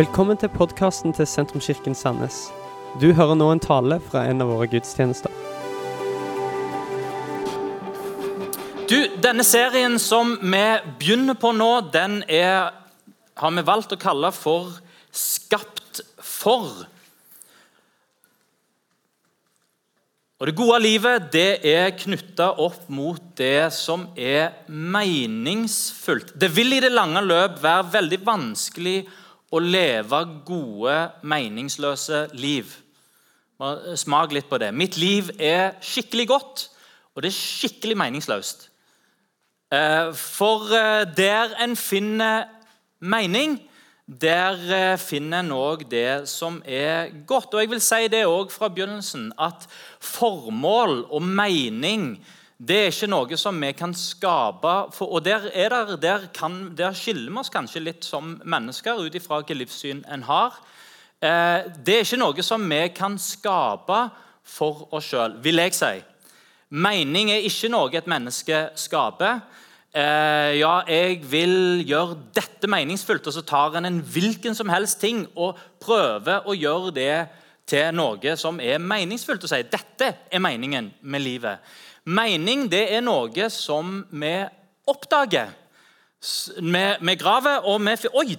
Velkommen til podkasten til Sentrumskirken Sandnes. Du hører nå en tale fra en av våre gudstjenester. Du, Denne serien som vi begynner på nå, den er, har vi valgt å kalle for 'Skapt for'. Og Det gode livet det er knytta opp mot det som er meningsfullt. Det vil i det lange løp være veldig vanskelig å leve gode, meningsløse liv. Smak litt på det. Mitt liv er skikkelig godt, og det er skikkelig meningsløst. Eh, For eh, der en finner mening, der eh, finner en òg det som er godt. Og jeg vil si det òg fra begynnelsen, at formål og mening det er ikke noe som vi kan skape. For, og der, er der, der, kan, der skiller vi oss kanskje litt som mennesker ut ifra hvilket livssyn en har. Eh, det er ikke noe som vi kan skape for oss sjøl, vil jeg si. Mening er ikke noe et menneske skaper. Eh, ja, jeg vil gjøre dette meningsfullt, og så tar en en hvilken som helst ting og prøver å gjøre det til noe som er meningsfullt, og sier dette er meningen med livet. Mening det er noe som vi oppdager. Vi, vi graver, og vi Oi!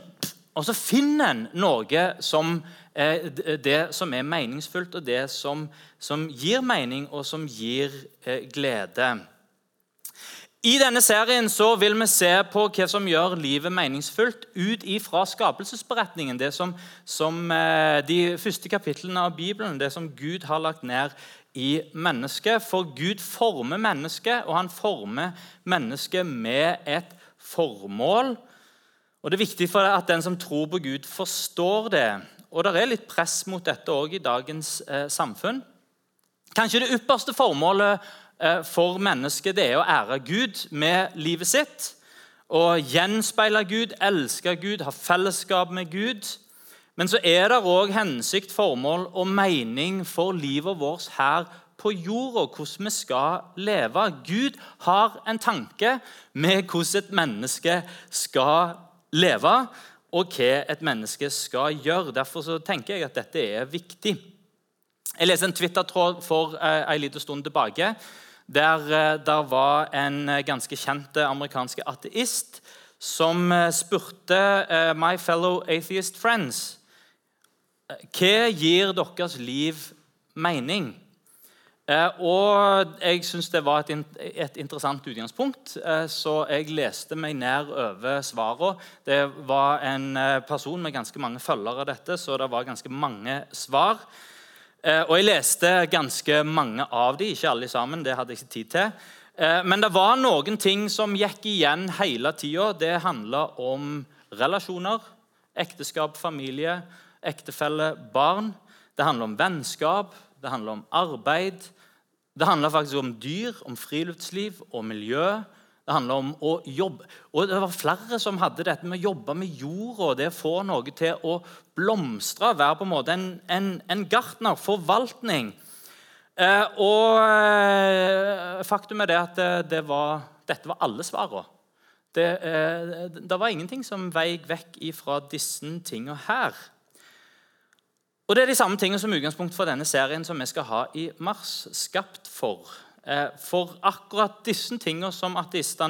Og så finner en noe som eh, det som er meningsfullt, og det som, som gir mening, og som gir eh, glede. I denne serien så vil vi se på hva som gjør livet meningsfullt ut ifra skapelsesberetningen. Det som, som eh, De første kapitlene av Bibelen, det som Gud har lagt ned i mennesket. For Gud former mennesket, og han former mennesket med et formål. Og Det er viktig for at den som tror på Gud, forstår det. Og Det er litt press mot dette òg i dagens eh, samfunn. Kanskje det ypperste formålet eh, for mennesket det er å ære Gud med livet sitt. Å gjenspeile Gud, elske Gud, ha fellesskap med Gud. Men så er det òg hensikt, formål og mening for livet vårt her på jorda, hvordan vi skal leve. Gud har en tanke med hvordan et menneske skal leve, og hva et menneske skal gjøre. Derfor tenker jeg at dette er viktig. Jeg leste en Twitter-tråd for eh, en liten stund tilbake. Der eh, der var en eh, ganske kjent amerikansk ateist som spurte my fellow atheist friends Hva gir deres liv mening? Eh, og Jeg syns det var et, interessant utgangspunkt, eh, så jeg leste meg ned over svarene. Det var en eh, person med ganske mange følgere av dette, så det var ganske mange svar. Og Jeg leste ganske mange av de, ikke alle sammen. det hadde jeg ikke tid til. Men det var noen ting som gikk igjen hele tida. Det handla om relasjoner, ekteskap, familie, ektefelle, barn. Det handler om vennskap, det handler om arbeid. Det handler faktisk om dyr, om friluftsliv og miljø. Det handler om å jobbe. Og det var flere som hadde dette med å jobbe med jorda, det å få noe til å blomstre, være på en måte en, en, en gartner, forvaltning. Eh, og eh, faktum er det at det, det var, dette var alle svarene. Det, eh, det var ingenting som veik vekk ifra disse tingene her. Og Det er de samme tingene som utgangspunkt for denne serien som vi skal ha i mars. Skapt for. Eh, For akkurat disse tingene som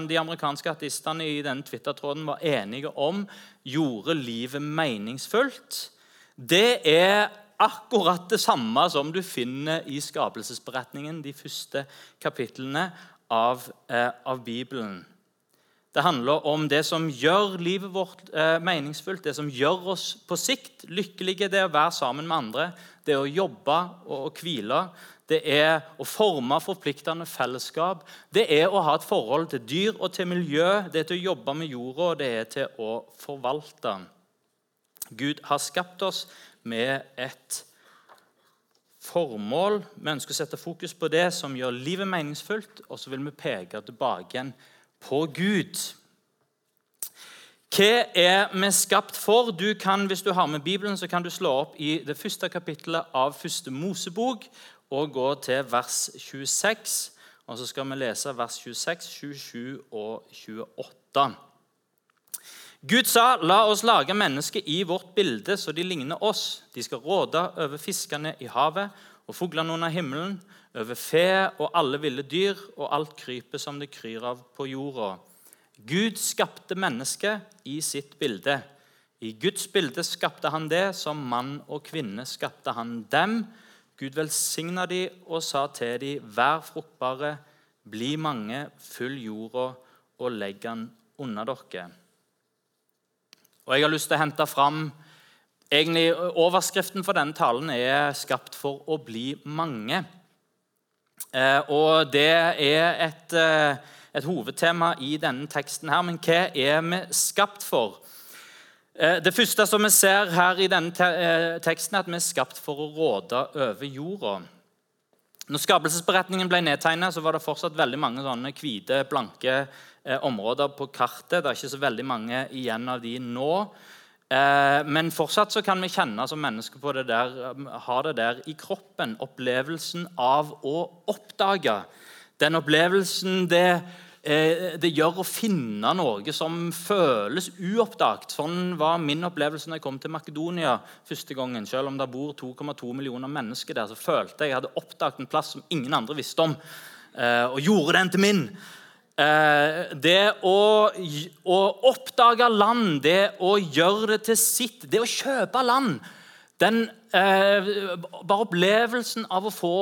de amerikanske ateistene i denne Twitter-tråden var enige om, gjorde livet meningsfullt. Det er akkurat det samme som du finner i skapelsesberetningen, de første kapitlene av, eh, av Bibelen. Det handler om det som gjør livet vårt eh, meningsfullt, det som gjør oss på sikt lykkelige. Det å være sammen med andre, det å jobbe og, og hvile. Det er å forme forpliktende fellesskap. Det er å ha et forhold til dyr og til miljø. Det er til å jobbe med jorda, og det er til å forvalte. Gud har skapt oss med et formål. Vi ønsker å sette fokus på det som gjør livet meningsfullt, og så vil vi peke tilbake igjen på Gud. Hva er vi skapt for? Du kan, Hvis du har med Bibelen, så kan du slå opp i det første kapittelet av første Mosebok og gå til vers 26. Og så skal vi lese vers 26, 27 og 28. Gud sa, 'La oss lage mennesker i vårt bilde, så de ligner oss.' 'De skal råde over fiskene i havet og fuglene under himmelen, over fe og alle ville dyr og alt krypet som det kryr av på jorda.' Gud skapte mennesket i sitt bilde. I Guds bilde skapte han det, som mann og kvinne skapte han dem. Gud velsigna de og sa til de, vær fruktbare, bli mange, fyll jorda og legg den under dere. Og Jeg har lyst til å hente fram egentlig Overskriften for denne talen er 'Skapt for å bli mange'. Eh, og Det er et, eh, et hovedtema i denne teksten. her, Men hva er vi skapt for? Eh, det første som vi ser her i denne teksten, er at vi er skapt for å råde over jorda. Når skapelsesberetningen ble nedtegnet, var det fortsatt veldig mange sånne hvite, blanke områder på kartet. Det er ikke så veldig mange igjen av de nå. Eh, men fortsatt så kan vi kjenne som mennesker på det der, eh, ha det der i kroppen. Opplevelsen av å oppdage. Den opplevelsen det, eh, det gjør å finne noe som føles uoppdaget. Sånn var min opplevelse når jeg kom til Makedonia første gangen. Selv om det bor 2,2 millioner mennesker der, så følte jeg jeg hadde oppdaget en plass som ingen andre visste om. Og gjorde den til min. Eh, det å, å, oppdage land, det å gjøre det til sitt, det å kjøpe land den, eh, Bare opplevelsen av å få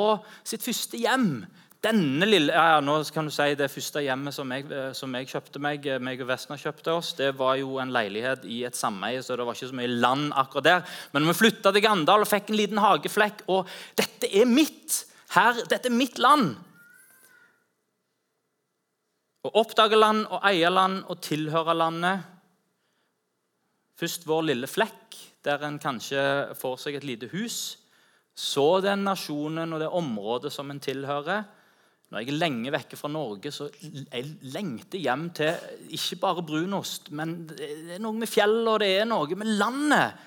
sitt første hjem denne lille, ja, nå kan du si Det første hjemmet som jeg, eh, som jeg kjøpte meg, meg og Vestner kjøpte oss, det var jo en leilighet i et sameie, så det var ikke så mye land akkurat der. Men vi flytta til Gandal og fikk en liten hageflekk. Og dette er mitt! Her, dette er mitt land. Å oppdage land og eie land og tilhøre landet. Først vår lille flekk, der en kanskje får seg et lite hus. Så den nasjonen og det området som en tilhører. Når jeg er lenge vekke fra Norge, så jeg lengter hjem til ikke bare brunost, men det er noe med fjellet og det er noe med landet.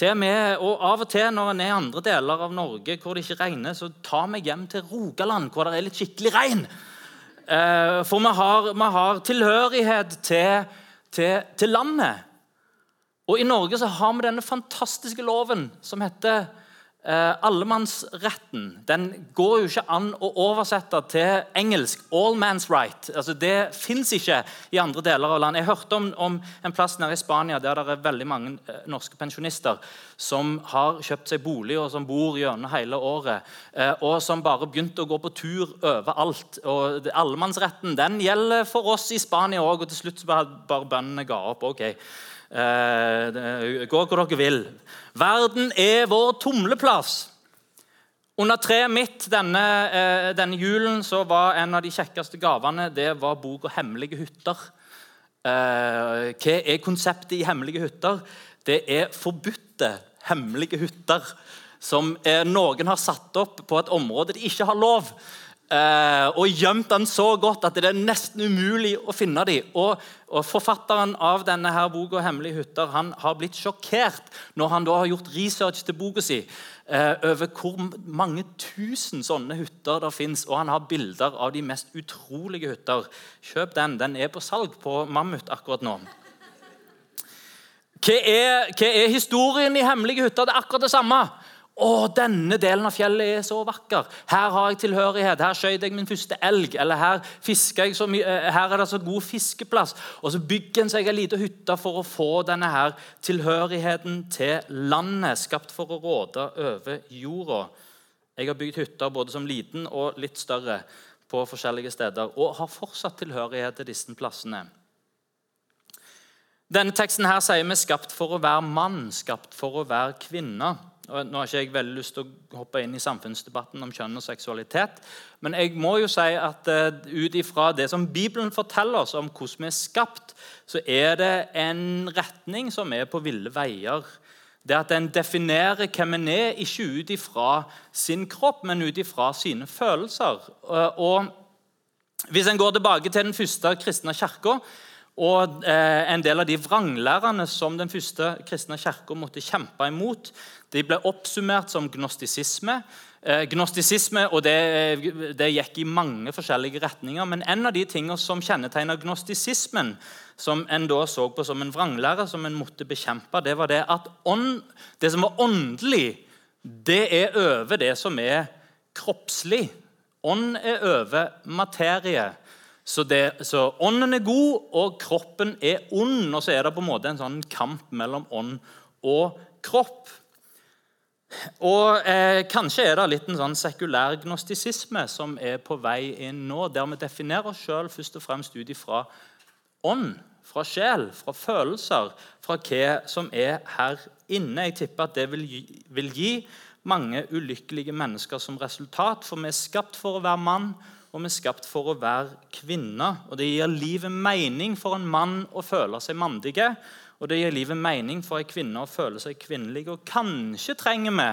Til med, og Av og til når en er i andre deler av Norge hvor det ikke regner, så ta meg hjem til Rogaland, hvor det er litt skikkelig regn. Eh, for vi har, vi har tilhørighet til, til, til, landet. Og I Norge så har vi denne fantastiske loven som heter Eh, allemannsretten den går jo ikke an å oversette til engelsk. All man's right. Altså, det fins ikke i andre deler av landet. Jeg hørte om, om, en plass nede i Spania der det er veldig mange eh, norske pensjonister som har kjøpt seg bolig og som bor gjennom hele året. Eh, og som bare begynte å gå på tur overalt. Og Allemannsretten den gjelder for oss i Spania òg. Og til slutt bare, bare bøndene ga opp. ok. Eh, gå hvor dere vil. Verden er vår tumleplass. Under treet mitt denne, eh, denne, julen så var en av de kjekkeste gavene det var boka 'Hemmelige hytter'. Eh, hva er konseptet i hemmelige hytter? Det er forbudte hemmelige hytter som noen har satt opp på et område de ikke har lov. Eh, og gjemt den så godt at det er nesten umulig å finne dem. Og, og Forfatteren av denne her boka 'Hemmelige hytter' han har blitt sjokkert når han da har gjort research til boka si eh, over hvor mange tusen sånne hytter det fins. Og han har bilder av de mest utrolige hytter. Kjøp den. Den er på salg på Mammut akkurat nå. Hva er, hva er historien i 'Hemmelige hytter'? Det er akkurat det samme. Å, denne delen av fjellet er så vakker. Her har jeg tilhørighet. Her skjøt jeg min første elg. Eller her jeg så mye, eh, her er det så god fiskeplass. Og så bygger en seg en lita hytte for å få denne her tilhørigheten til landet. Skapt for å råde over jorda. Jeg har bygd hytter både som liten og litt større på forskjellige steder. Og har fortsatt tilhørighet til disse plassene. Denne teksten her sier vi skapt for å være mann, skapt for å være kvinne. Og nå har ikke jeg veldig lyst til å hoppe inn i samfunnsdebatten om kjønn og seksualitet. Men jeg må jo si at uh, ut ifra det som Bibelen forteller oss om hvordan vi er skapt, så er det en retning som er på ville veier. Det at En definerer hvem en er, ikke ut ifra sin kropp, men ut ifra sine følelser. Uh, og Hvis en går tilbake til den første kristne kirka, og eh, En del av de vranglærerne som den første kristne kirka måtte kjempe imot, de ble oppsummert som gnostisisme. Eh, gnostisisme og det, det, gikk i mange forskjellige retninger. Men en av de tingene som kjennetegna gnostisismen, som en da så på som en vranglære som en måtte bekjempe, det var det at ånd, det som var åndelig, det er over det som er kroppslig. Ånd er over materie. Så, det, så, ånden er god, og kroppen er ond. Og så er det på en måte en sånn kamp mellom ånd og kropp. Og eh, Kanskje er det litt en sånn sekulær gnostisisme som er på vei inn nå, der vi definerer oss sjøl først og fremst ut ifra ånd, fra sjel, fra følelser, fra hva som er her inne. Jeg tipper at det vil gi, vil gi mange ulykkelige mennesker som resultat, for vi er skapt for å være mann og vi er skapt for å være kvinner. Og Det gir livet mening for en mann å føle seg mandige. Og det gir livet mening for en kvinne å føle seg kvinnelig. Og kanskje trenger vi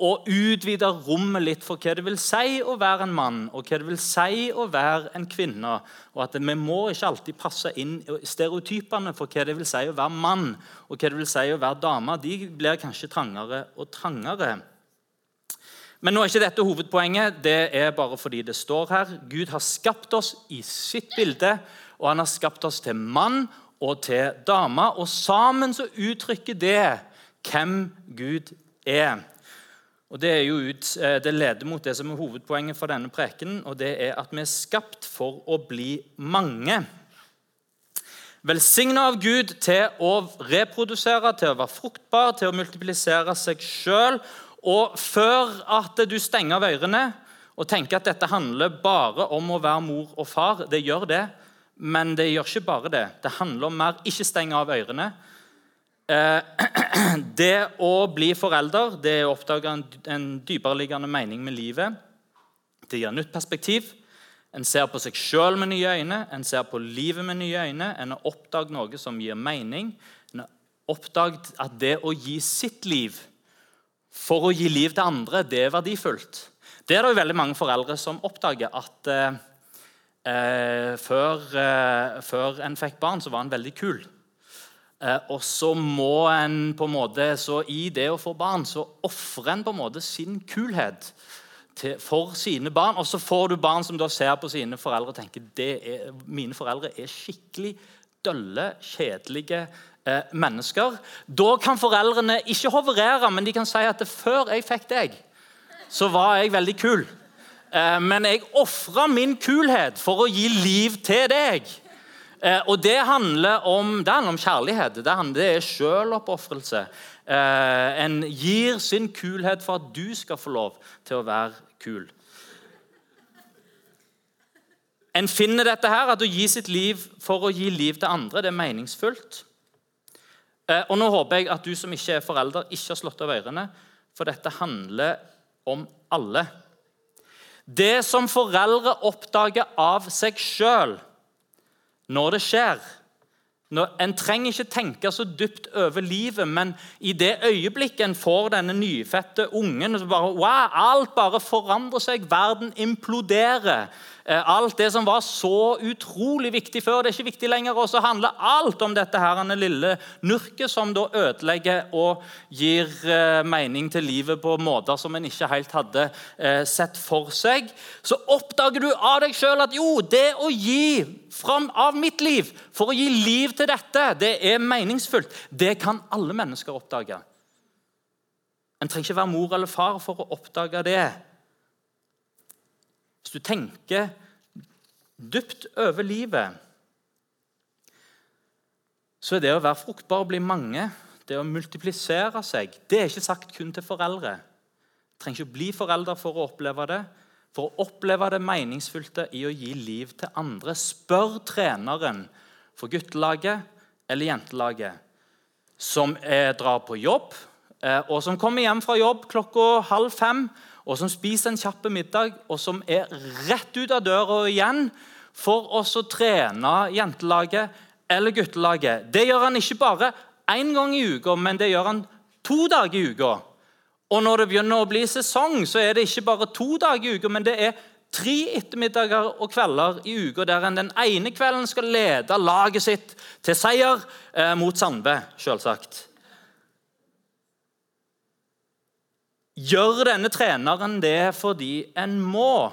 å utvide rommet litt for hva det vil si å være en mann og hva det vil si å være en kvinne. Og at Vi må ikke alltid passe inn stereotypene for hva det vil si å være mann og hva det vil si å være dame. De blir kanskje trangere og trangere. Men nå er ikke dette hovedpoenget. Det er bare fordi det står her. Gud har skapt oss i sitt bilde, og han har skapt oss til mann og til dame. Og sammen så uttrykker det hvem Gud er. Og Det, er ut, eh, det leder mot det som er hovedpoenget for denne prekenen, og det er at vi er skapt for å bli mange. Velsigna av Gud til å reprodusere, til å være fruktbar, til å multiplisere seg sjøl og før at du stenger av ørene og tenker at dette handler bare om å være mor og far Det gjør det, men det gjør ikke bare det. Det handler om mer ikke stenge av ørene. Eh, det å bli forelder det er å oppdage en dypereliggende mening med livet. Det gir nytt perspektiv. En ser på seg sjøl med nye øyne, en ser på livet med nye øyne. En har oppdaget noe som gir mening. En har oppdaget at det å gi sitt liv for å gi liv til andre, det er verdifullt. Det er det jo veldig mange foreldre som oppdager at eh, eh, før, eh, før, en fikk barn, så var en veldig kul. Eh, og så må en på en måte, så I det å få barn så ofrer en på en måte sin kulhet til, for sine barn. Og så får du barn som da ser på sine foreldre og tenker at mine foreldre er skikkelig dølle, kjedelige eh, mennesker. Da kan foreldrene ikke hoverere, men de kan si at før jeg fikk deg, så var jeg veldig kul. Eh, men jeg ofra min kulhet for å gi liv til deg. Eh, og det handler, om, det handler om kjærlighet. Det, handler, det er sjøloppofrelse. Eh, en gir sin kulhet for at du skal få lov til å være kul. En finner dette her, at å gi sitt liv for å gi liv til andre, det er meningsfullt. Eh, og nå håper jeg at du som ikke er forelder, ikke har slått av ørene, for dette handler om alle. Det som foreldre oppdager av seg sjøl når det skjer En trenger ikke tenke så dypt over livet, men i det øyeblikket en får denne nyfødte ungen så bare, wow, Alt bare forandrer seg. Verden imploderer. Eh, alt det som var så utrolig viktig før, det er ikke viktig lenger. Og så handler alt om dette her, denne lille nurket som da ødelegger og gir eh, mening til livet på måter som en ikke helt hadde eh, sett for seg. Så oppdager du av deg sjøl at jo, det å gi fram av mitt liv for å gi liv til dette, det er meningsfullt. Det kan alle mennesker oppdage. En trenger ikke være mor eller far for å oppdage det. Hvis du tenker dypt over livet, så er det å være fruktbar og bli mange, det å multiplisere seg, det er ikke sagt kun til foreldre. Du trenger ikke bli forelder for å oppleve det. For å oppleve det meningsfylte i å gi liv til andre. Spør treneren for guttelaget eller jentelaget som drar på jobb, eh, og som kommer hjem fra jobb klokka halv fem og som spiser en kjapp middag, og som er rett ut av døra igjen for å trene jentelaget eller guttelaget. Det gjør han ikke bare én gang i uka, men det gjør han to dager i uka. Og når det begynner å bli sesong, så er det ikke bare to dager i uka, men det er tre ettermiddager og kvelder i uka der en den ene kvelden skal lede laget sitt til seier eh, mot Sandve, selvsagt. Gjør denne treneren det fordi en må?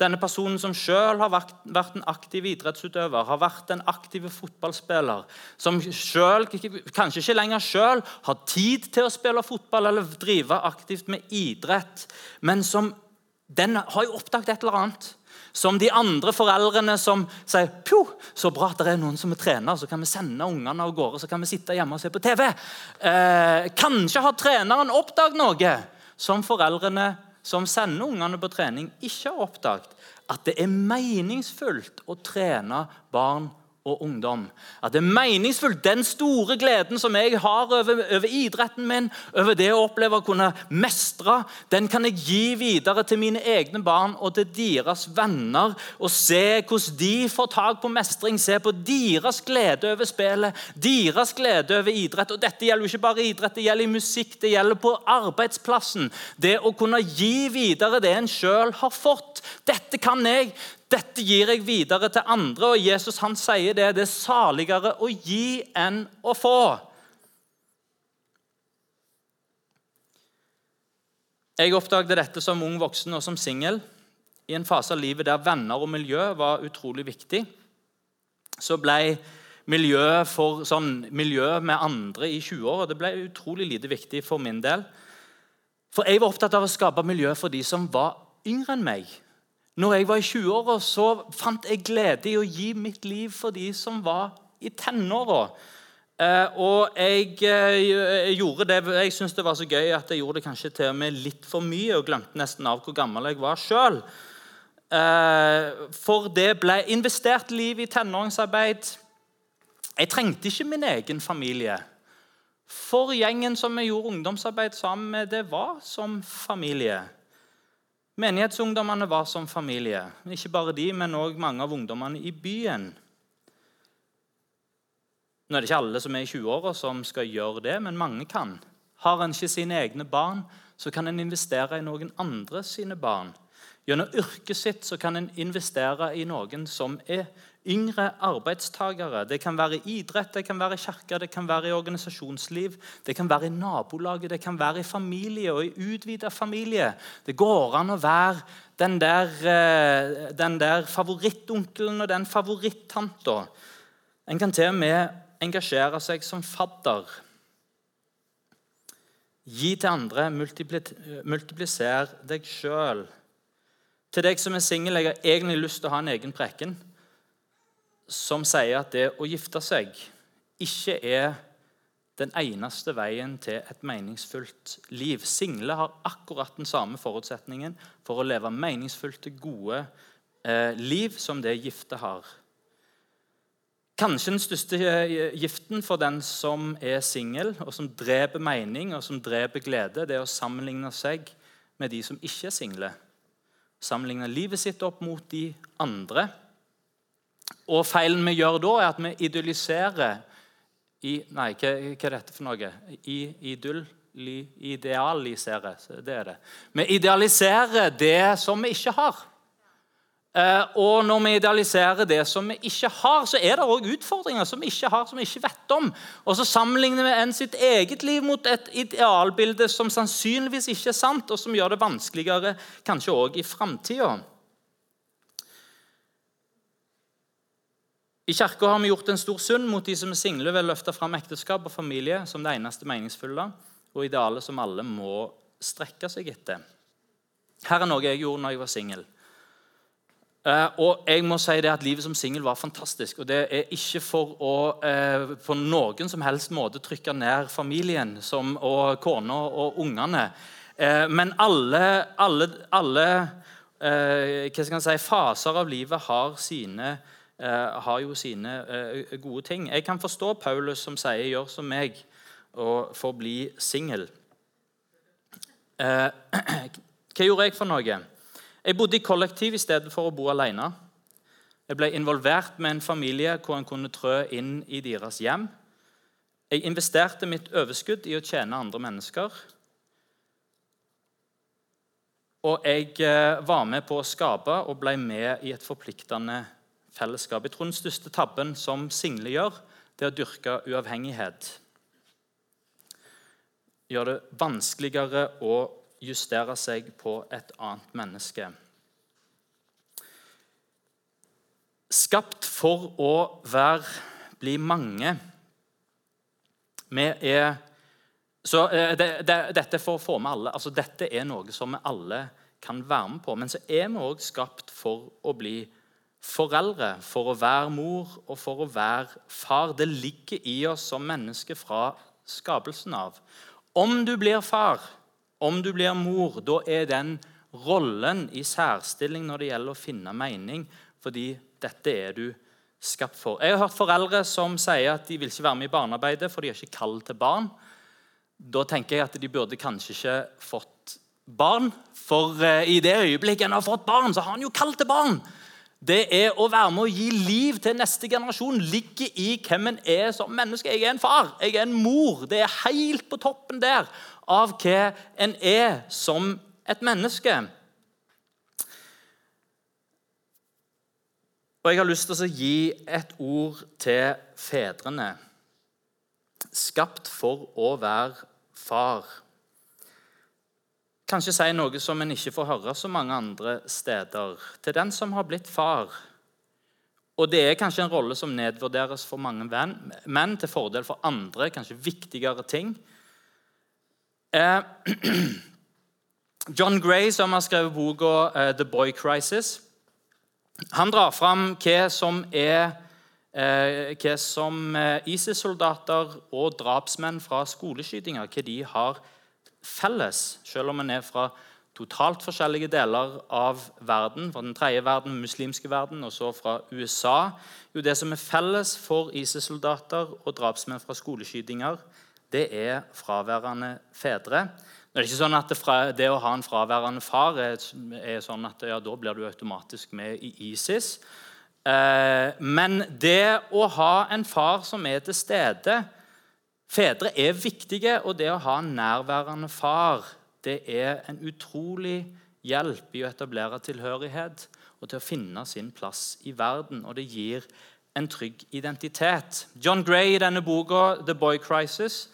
Denne personen som selv har vært, en aktiv idrettsutøver, har vært en aktiv fotballspiller, som selv, kanskje ikke lenger selv har tid til å spille fotball eller drive aktivt med idrett, men som den har jo oppdaget et eller annet. Som de andre foreldrene som sier Pjo, så bra at det er noen som er trener, så kan vi sende ungene av gårde så kan vi sitte hjemme og se på TV. Eh, kanskje har treneren oppdaget noe som foreldrene som sender ungene på trening, ikke har oppdaget. At det er meningsfullt å trene barn og ungdom. At det er meningsfullt, den store gleden som jeg har over, over, idretten min, over det å oppleve å kunne mestre, den kan jeg gi videre til mine egne barn og til deres venner. Og se hvordan de får tak på mestring, se på deres glede over spillet, deres glede over idrett. Og Dette gjelder jo ikke bare idrett, det gjelder i musikk, det gjelder på arbeidsplassen. Det å kunne gi videre det en sjøl har fått. Dette kan jeg. Dette gir jeg videre til andre. Og Jesus han sier det. Det er saligere å gi enn å få. Jeg oppdaget dette som ung voksen og som singel. I en fase av livet der venner og miljø var utrolig viktig, så ble miljø, for, sånn, miljø med andre i 20-åra utrolig lite viktig for min del. For jeg var opptatt av å skape miljø for de som var yngre enn meg. Når jeg var i 20-åra, så fant jeg glede i å gi mitt liv for de som var i tenåra. Eh, og jeg, eh, gjorde det, jeg syntes det var så gøy at jeg gjorde det kanskje til og med litt for mye og glemte nesten av hvor gammel jeg var sjøl. Eh, for det ble investert liv i tenåringsarbeid. Jeg trengte ikke min egen familie. For gjengen som vi gjorde ungdomsarbeid sammen med, det var som familie. Menighetsungdommene var som familie. Ikke bare de, men òg mange av ungdommene i byen. Nå er det ikke alle som er i 20-åra, som skal gjøre det, men mange kan. Har en ikke sine egne barn, så kan en investere i noen andre sine barn. Gjennom yrket sitt så kan en investere i noen som er yngre arbeidstakere. Det kan være i idrett, det kan være i kirke, det kan være i organisasjonsliv, det kan være i nabolaget, det kan være i familie og i utvida familie. Det går an å være den der, eh, den der favorittonkelen og den favorittanta. En kan til og med engasjere seg som fadder. Gi til andre, multipliser deg sjøl. Til deg som er singel, jeg har egentlig lyst til å ha en egen preken som sier at det å gifte seg ikke er den eneste veien til et meningsfullt liv. Single har akkurat den samme forutsetningen for å leve meningsfullt, gode eh, liv som det gifte har. Kanskje den største eh, giften for den som er singel, og som dreper mening og som dreper glede, det er å sammenligne seg med de som ikke er single. Sammenligne livet sitt opp mot de andre. Og feilen vi gjør da, er at vi idealiserer i, Nei, hva, hva, er dette for noe? I, idyll, li, idealisere. Det er det. Vi idealiserer det som vi ikke har. Eh, og når vi idealiserer det som vi ikke har, så er det òg utfordringer som vi ikke har, som vi ikke vet om. Og så sammenligner vi en sitt eget liv mot et idealbilde som sannsynligvis ikke er sant, og som gjør det vanskeligere kanskje òg i framtida. I Kirka har vi gjort en stor synd mot de som er single, ved å løfte fram ekteskap og familie som det eneste meningsfulle og idealet som alle må strekke seg etter. Her er noe jeg gjorde når jeg var singel. Uh, og jeg må si det at Livet som singel var fantastisk. og Det er ikke for å uh, på noen som helst måte trykke ned familien som, og kona og ungene. Uh, men alle, alle, alle hva skal si, faser av livet har sine Eh, har jo sine eh, gode ting. Jeg kan forstå Paulus som sier 'gjør som meg' og forbli singel. Eh, hva gjorde jeg for noe? Jeg bodde i kollektiv i stedet for å bo alene. Jeg ble involvert med en familie hvor en kunne trø inn i deres hjem. Jeg investerte mitt overskudd i å tjene andre mennesker. Og jeg var med på å skape og ble med i et forpliktende fellesskap. Jeg tror den største tabben som single gjør, det er å dyrke uavhengighet. gjør det vanskeligere å justere seg på et annet menneske. Skapt for å være, bli mange. Vi er så eh, det, det, Dette for få med alle. altså Dette er noe som vi alle kan være med på. Men så er vi òg skapt for å bli foreldre, for å være mor og for å være far. Det ligger i oss som mennesker fra skapelsen av. Om du blir far, om du blir mor, da er den rollen i særstilling når det gjelder å finne mening, fordi dette er du skapt for. Jeg har hørt foreldre som sier at de vil ikke være med i barnearbeidet, for de har ikke kall til barn. Da tenker jeg at de burde kanskje ikke fått barn, for eh, i det øyeblikket en har fått barn, så har han jo kall til barn. Det er å være med å gi liv til neste generasjon. Ligger i hvem en er som menneske. Jeg er en far, jeg er en mor. Det er helt på toppen der av hva en er som et menneske. Og jeg har lyst til å gi et ord til fedrene. Skapt for å være far. Kanskje si noe som en ikke får høre så mange andre steder. Til den som har blitt far. Og det er kanskje en rolle som nedvurderes for mange menn til fordel for andre, kanskje viktigere ting. Eh, John Gray, som har skrevet boka uh, 'The Boy Crisis', han drar fram hva som er eh, hva som eh, ISIS-soldater og drapsmenn fra skoleskytinger hva de har felles, selv om en er fra totalt forskjellige deler av verden, fra den tredje verden, muslimske verden, og så fra USA. Jo, Det som er felles for ISIS-soldater og drapsmenn fra skoleskytinger, det er fraværende fedre. Det er ikke sånn at det, fra, det å ha en fraværende far er, er sånn at ja, da blir du automatisk med i ISIS. Eh, men det å ha en far som er til stede Fedre er viktige, og det å ha en nærværende far det er en utrolig hjelp i å etablere tilhørighet og til å finne sin plass i verden. Og det gir en trygg identitet. John Gray i denne boka 'The Boy Crisis'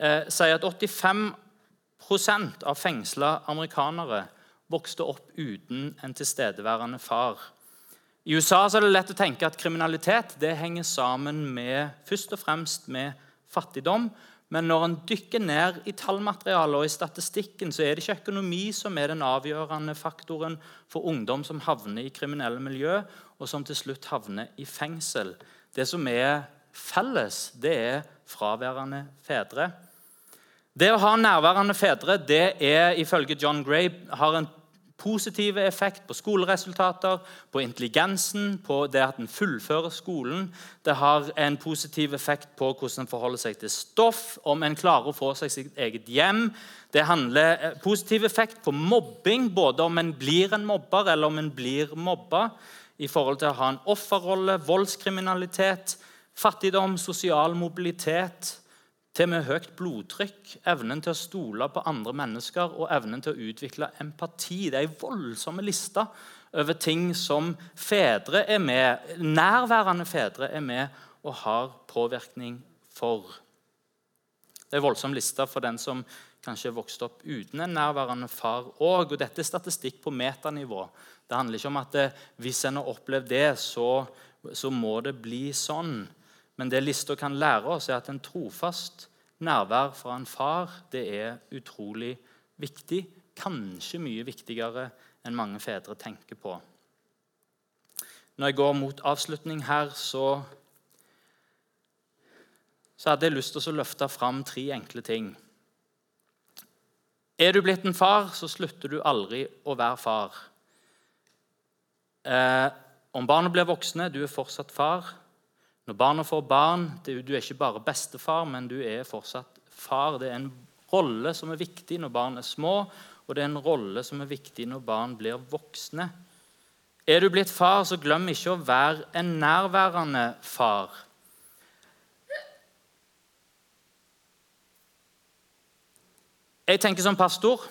eh, sier at 85% av fengsla amerikanere vokste opp uten en tilstedeværende far. I USA er det lett å tenke at kriminalitet det henger sammen med, først og fremst med fattigdom. Men når en dykker ned i tallmaterialet og i statistikken, så er det ikke økonomi som er den avgjørende faktoren for ungdom som havner i kriminelle miljø, og som til slutt havner i fengsel. Det som er felles, det er fraværende fedre. Det å ha nærværende fedre det er ifølge John Gray har en positiv effekt på skoleresultater, på intelligensen, på det at en fullfører skolen. Det har en positiv effekt på hvordan en forholder seg til stoff, om en klarer å få seg sitt eget hjem. Det handler eh, positiv effekt på mobbing, både om en blir en mobber eller om en blir mobba, i forhold til å ha en offerrolle, voldskriminalitet, fattigdom, sosial mobilitet til med høyt blodtrykk, evnen til å stole på andre mennesker og evnen til å utvikle empati. Det er en voldsomme liste over ting som fedre er med, nærværende fedre er med og har påvirkning for. Det er en voldsom liste for den som kanskje vokste opp uten en nærværende far òg. Og dette er statistikk på metanivå. Det handler ikke om at det, hvis en har opplevd det, så, så må det bli sånn. Men det lista kan lære oss, er at en trofast nærvær fra en far det er utrolig viktig. Kanskje mye viktigere enn mange fedre tenker på. Når jeg går mot avslutning her, så, så hadde jeg lyst til å løfte fram tre enkle ting. Er du blitt en far, så slutter du aldri å være far. Eh, om barnet blir voksne, du er fortsatt far. Når barna får barn, du er ikke bare bestefar, men du er fortsatt far. Det er en rolle som er viktig når barn er små, og det er en rolle som er viktig når barn blir voksne. Er du blitt far, så glem ikke å være en nærværende far. Jeg tenker som pastor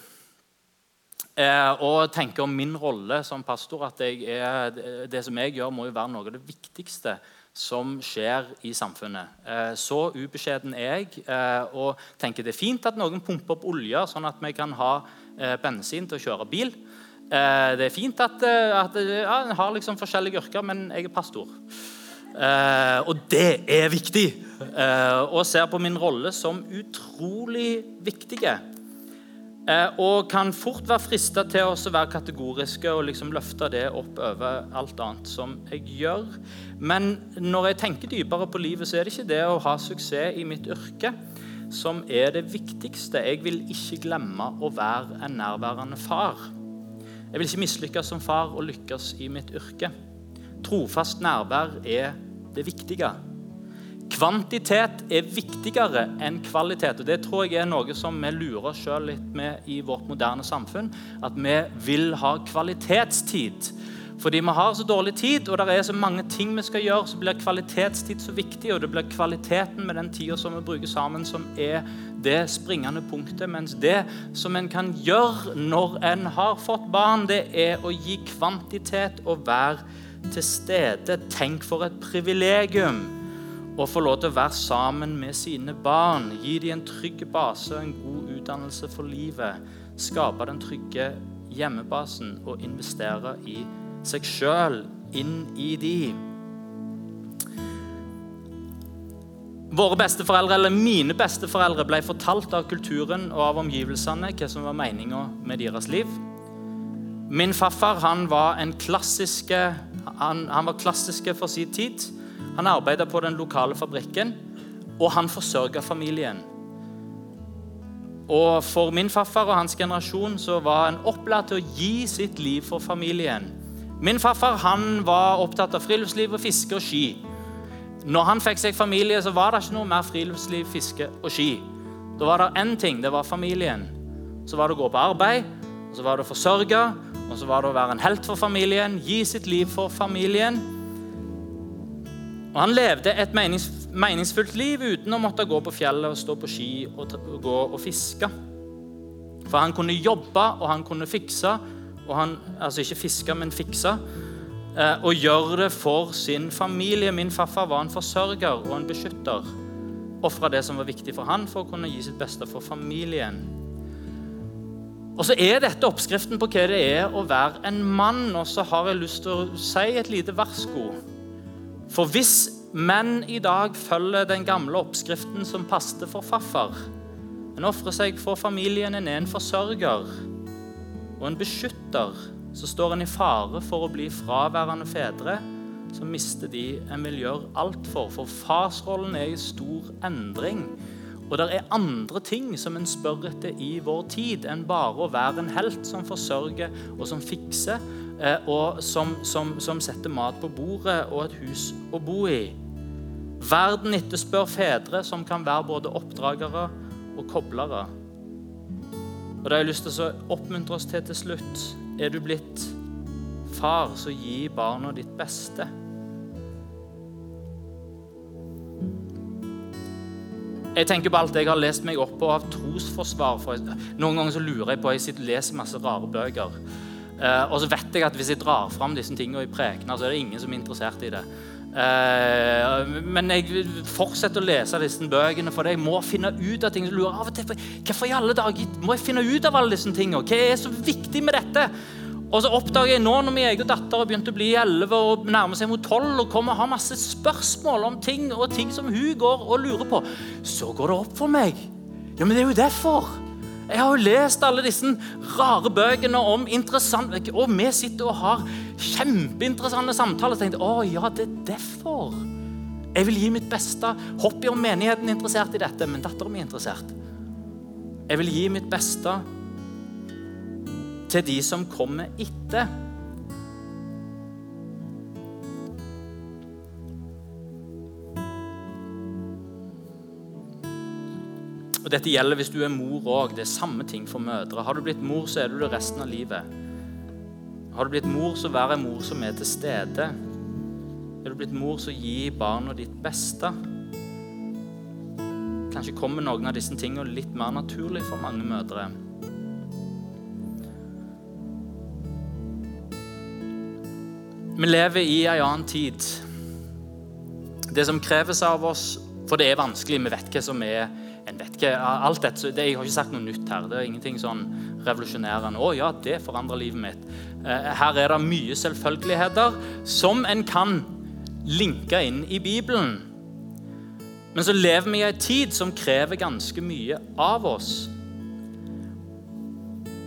eh, og tenker om min rolle som pastor at er, det som jeg gjør, må jo være noe av det viktigste som skjer i samfunnet. Eh, så ubeskjeden er jeg eh, og tenker det er fint at noen pumper opp olje, sånn at vi kan ha eh, bensin til å kjøre bil. Det er fint at, at ja, har liksom forskjellige yrker, men jeg er pastor. Og det er viktig! Og ser på min rolle som utrolig viktige. Eh, og kan fort være frista til å være kategoriske og liksom løfte det opp over alt annet som jeg gjør. Men når jeg tenker dypere på livet, så er det ikke det å ha suksess i mitt yrke som er det viktigste. Jeg vil ikke glemme å være en nærværende far. Jeg vil ikke mislykkes som far og lykkes i mitt yrke. Trofast nærvær er det viktige. Kvantitet er viktigere enn kvalitet. og Det tror jeg er noe som vi lurer oss sjøl litt med i vårt moderne samfunn. At vi vil ha kvalitetstid. Fordi vi har så dårlig tid, og det er så mange ting vi skal gjøre, så blir kvalitetstid så viktig. Og det blir kvaliteten med den tida som vi bruker sammen, som er det springende punktet. Mens det som en kan gjøre når en har fått barn, det er å gi kvantitet og være til stede. Tenk for et privilegium og få lov til å være sammen med sine barn. Gi dem en trygg base, og en god utdannelse for livet. Skape den trygge hjemmebasen og investere i seg sjøl, inn i de. Våre besteforeldre, eller Mine besteforeldre ble fortalt av kulturen og av omgivelsene hva som var meninga med deres liv. Min farfar han var, en klassiske, han, han var klassiske for sin tid. Han arbeidet på den lokale fabrikken, og han forsørga familien. Og For min farfar og hans generasjon så var han opplært til å gi sitt liv for familien. Min farfar han var opptatt av friluftsliv og fiske og ski. Når han fikk seg familie, så var det ikke noe mer friluftsliv, fiske og ski. Da var det én ting. Det var familien. Så var det å gå på arbeid, og så var det å forsørge, og så var det å være en helt for familien, gi sitt liv for familien. Og Han levde et menings, meningsfullt liv uten å måtte gå på fjellet og stå på ski og, gå og fiske. For han kunne jobbe, og han kunne fikse, og han, altså ikke fiske, men fikse, eh, og gjøre det for sin familie. Min farfar var en forsørger og en beskytter. Ofra det som var viktig for han for å kunne gi sitt beste for familien. Og så er dette oppskriften på hva det er å være en mann. Og så har jeg lyst til å si et lite varsko. For hvis menn i dag følger den gamle oppskriften som passet for farfar En ofrer seg for familien, en er en forsørger og en beskytter. Så står en i fare for å bli fraværende fedre. Så mister de en vil gjøre alt for. For farsrollen er i stor endring. Og det er andre ting som en spør etter i vår tid, enn bare å være en helt som forsørger og som fikser, og som, som, som, setter mat på bordet og et hus å bo i. Verden etterspør fedre som kan være både oppdragere og koblere. Og Det har jeg lyst til å oppmuntre oss til til slutt. Er du blitt far, så gi barna ditt beste. Jeg tenker på alt jeg har lest meg opp på av trosforsvar. For noen ganger så lurer jeg på Jeg sitter og leser masse rare bøker. Uh, og så vet jeg at hvis jeg drar fram disse tingene i prekener, så er det ingen som er interessert i det. Uh, men jeg fortsetter å lese disse bøkene, for jeg må finne ut av ting. Lurer av og til, Hvorfor i alle dager må jeg finne ut av alle disse tingene? Hva er så viktig med dette? Og så oppdager jeg nå når min egen datter har begynt å bli 11 og nærmer seg mot 12 og kommer og har masse spørsmål om ting og ting som hun går og lurer på, så går det opp for meg. Ja, men det er jo derfor. Jeg har jo lest alle disse rare bøkene om interessant Og vi sitter og har kjempeinteressante samtaler. Og tenkte, å ja, det er derfor. Jeg vil gi mitt beste. Hoppy om menigheten er interessert i dette, men dattera mi er interessert. Jeg vil gi mitt beste til de som kommer etter. Og Dette gjelder hvis du er mor òg. Det er samme ting for mødre. Har du blitt mor, så er du det resten av livet. Har du blitt mor, så vær en mor som er til stede. Er du blitt mor, så gi barna ditt beste. Kanskje kommer noen av disse tingene litt mer naturlig for mange mødre. Vi lever i en annen tid. det som kreves av oss For det er vanskelig. Vi vet hva som er en vet ikke, alt dette, det, Jeg har ikke sagt noe nytt her. Det er ingenting sånn revolusjonerende. 'Å ja, det forandrer livet mitt.' Eh, her er det mye selvfølgeligheter som en kan linke inn i Bibelen. Men så lever vi i en tid som krever ganske mye av oss.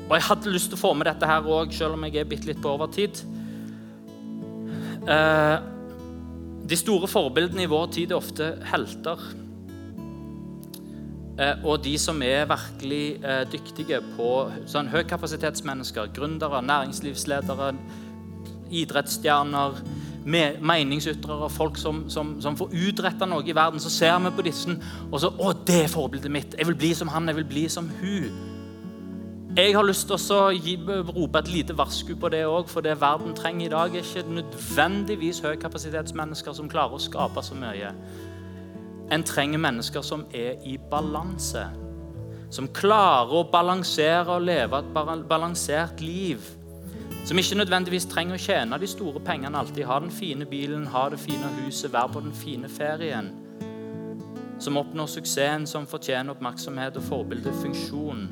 Og Jeg hadde lyst til å få med dette her òg, selv om jeg er bitte litt på overtid. Eh, de store forbildene i vår tid er ofte helter. Eh, og de som er virkelig eh, dyktige på sånn høykapasitetsmennesker, gründere, næringslivsledere, idrettsstjerner, meningsytrere, folk som, som, som får utretta noe i verden, så ser vi på disse og så Å, det er forbildet mitt! Jeg vil bli som han, jeg vil bli som hun. Jeg har lyst til å gi, rope et lite varsku på det òg, for det verden trenger i dag, er ikke nødvendigvis høykapasitetsmennesker som klarer å skape så mye. En trenger mennesker som er i balanse. Som klarer å balansere og leve et balansert liv. Som ikke nødvendigvis trenger å tjene de store pengene alltid. Ha den fine bilen, ha det fine huset, være på den fine ferien. Som oppnår suksessen, som fortjener oppmerksomhet og forbildefunksjon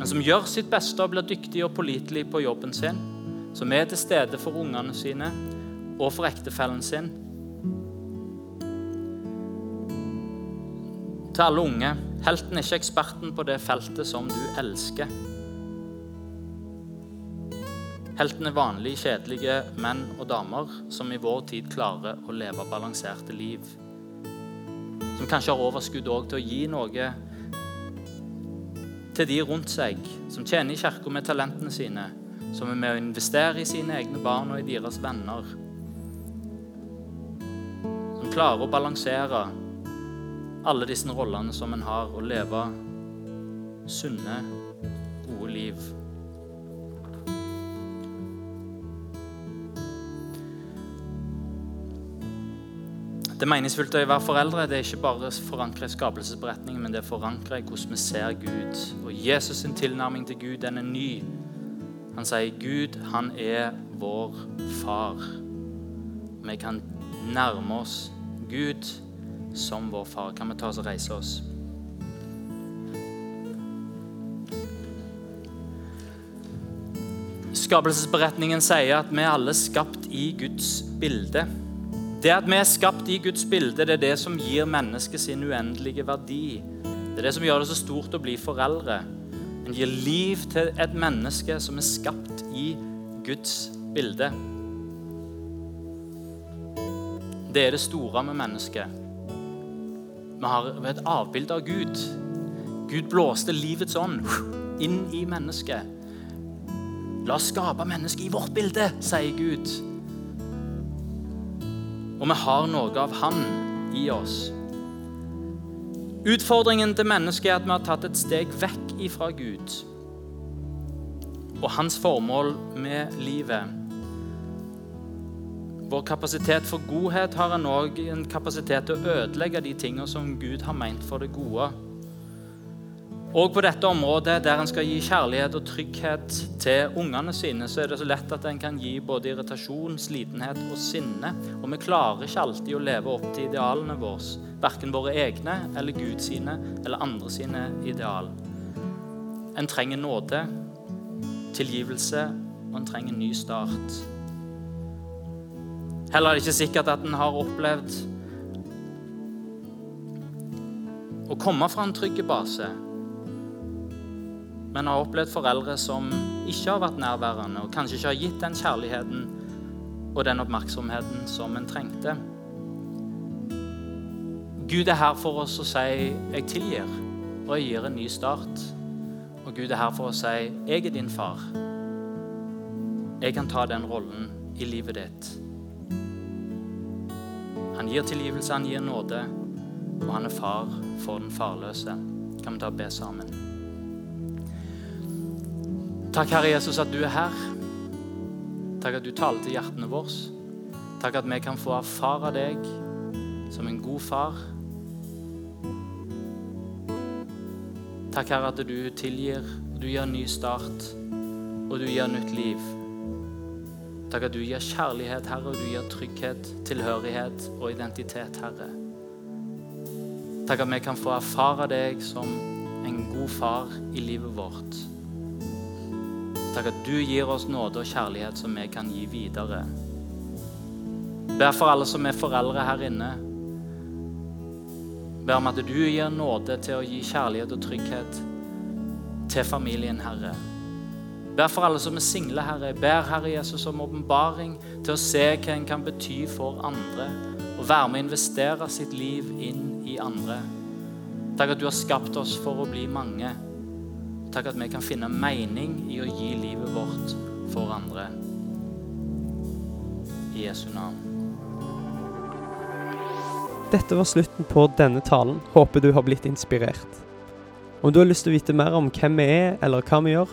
men som gjør sitt beste og blir dyktig og pålitelig på jobben sin. Som er til stede for ungene sine og for ektefellen sin. Til alle unge helten er ikke eksperten på det feltet som du elsker. Helten er vanlige, kjedelige menn og damer som i vår tid klarer å leve balanserte liv. Som kanskje har overskudd til å gi noe til de rundt seg, som tjener i kirka med talentene sine, som er med å investere i sine egne barn og i deres venner. Som klarer å balansere alle disse rollene som en har, og leve sunne, gode liv. Det meningsfylte meningsfullt å være foreldre. Det er ikke bare forankra i skapelsesberetningen, men det er forankra i hvordan vi ser Gud. Og Jesus' sin tilnærming til Gud den er ny. Han sier Gud, han er vår far. Vi kan nærme oss Gud som vår far. Kan vi ta oss og reise oss? Skapelsesberetningen sier at vi er alle skapt i Guds bilde. Det at vi er skapt i Guds bilde, det er det som gir mennesket sin uendelige verdi. Det er det som gjør det så stort å bli foreldre. En gir liv til et menneske som er skapt i Guds bilde. Det er det store med mennesket. Vi har et avbilde av Gud. Gud blåste livets ånd inn i mennesket. La oss skape mennesket i vårt bilde, sier Gud. Og vi har noe av Han i oss. Utfordringen til mennesket er at vi har tatt et steg vekk ifra Gud og hans formål med livet. Vår kapasitet for godhet har en òg en kapasitet til å ødelegge de tingene som Gud har meint for det gode. Og på dette området der en skal gi kjærlighet og trygghet til ungene sine, så er det så lett at en kan gi både irritasjon, slitenhet og sinne. Og vi klarer ikke alltid å leve opp til idealene våre. Verken våre egne eller Gud sine eller andre sine ideal. En trenger nåde, tilgivelse, og en trenger en ny start. Heller er det ikke sikkert at en har opplevd å komme fra en trygg base men har opplevd foreldre som ikke har vært nærværende, og kanskje ikke har gitt den kjærligheten og den oppmerksomheten som en trengte. Gud er her for oss å si 'jeg tilgir', og jeg gir en ny start. Og Gud er her for å si 'jeg er din far'. Jeg kan ta den rollen i livet ditt. Han gir tilgivelse, han gir nåde, og han er far for den farløse. Kan vi ta og be sammen? Takk, Herre Jesus, at du er her. Takk at du taler til hjertene våre. Takk at vi kan få erfare deg som en god far. Takk, Herre, at du tilgir, du gir en ny start, og du gir nytt liv. Takk at du gir kjærlighet, Herre, og du gir trygghet, tilhørighet og identitet, Herre. Takk at vi kan få erfare deg som en god far i livet vårt. Takk at du gir oss nåde og kjærlighet som vi kan gi videre. Ber for alle som er foreldre her inne. Ber om at du gir nåde til å gi kjærlighet og trygghet til familien, Herre. Ber for alle som er single, Herre. Ber Herre Jesus om åpenbaring til å se hva en kan bety for andre. Og være med å investere sitt liv inn i andre. Takk at du har skapt oss for å bli mange. Takk at vi kan finne mening i å gi livet vårt for andre. I Jesu navn. Dette var slutten på denne talen. Håper du har blitt inspirert. Om du har lyst til å vite mer om hvem vi er, eller hva vi gjør,